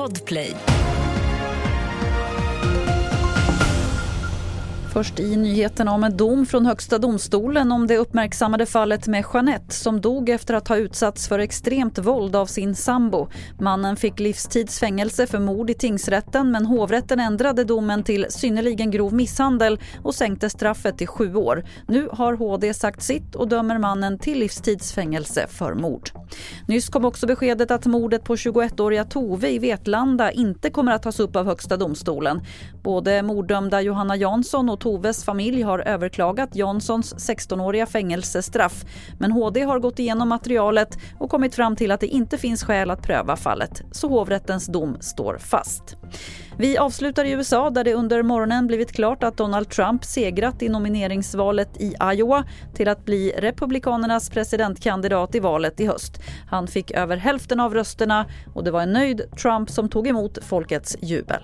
Podplay. Först i nyheterna om en dom från Högsta domstolen om det uppmärksammade fallet med Jeanette som dog efter att ha utsatts för extremt våld av sin sambo. Mannen fick livstidsfängelse för mord i tingsrätten men hovrätten ändrade domen till synnerligen grov misshandel och sänkte straffet till sju år. Nu har HD sagt sitt och dömer mannen till livstidsfängelse för mord. Nyss kom också beskedet att mordet på 21-åriga Tove i Vetlanda inte kommer att tas upp av Högsta domstolen. Både morddömda Johanna Jansson och Toves familj har överklagat Janssons 16-åriga fängelsestraff. Men HD har gått igenom materialet och kommit fram till att det inte finns skäl att pröva fallet. Så hovrättens dom står fast. Vi avslutar i USA där det under morgonen blivit klart att Donald Trump segrat i nomineringsvalet i Iowa till att bli Republikanernas presidentkandidat i valet i höst. Han fick över hälften av rösterna och det var en nöjd Trump som tog emot folkets jubel.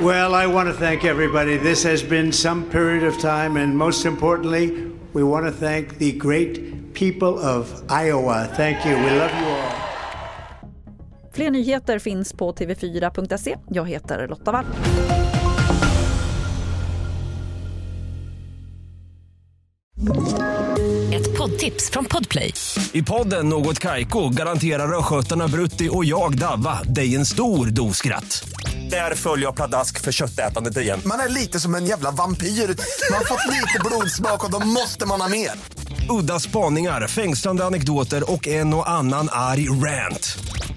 Well, I want to thank everybody. This has been some period of time, and most importantly, we want to thank the great people of Iowa. Thank you. We love you all. Fler nyheter finns på tv4.se. Jag heter Lotta Wall. Ett poddtips från Podplay. I podden Något Kaiko garanterar östgötarna Brutti och jag, Davva, dig en stor dos skratt. Där följer jag pladask för köttätandet igen. Man är lite som en jävla vampyr. Man har fått lite blodsmak och då måste man ha mer. Udda spaningar, fängslande anekdoter och en och annan arg rant.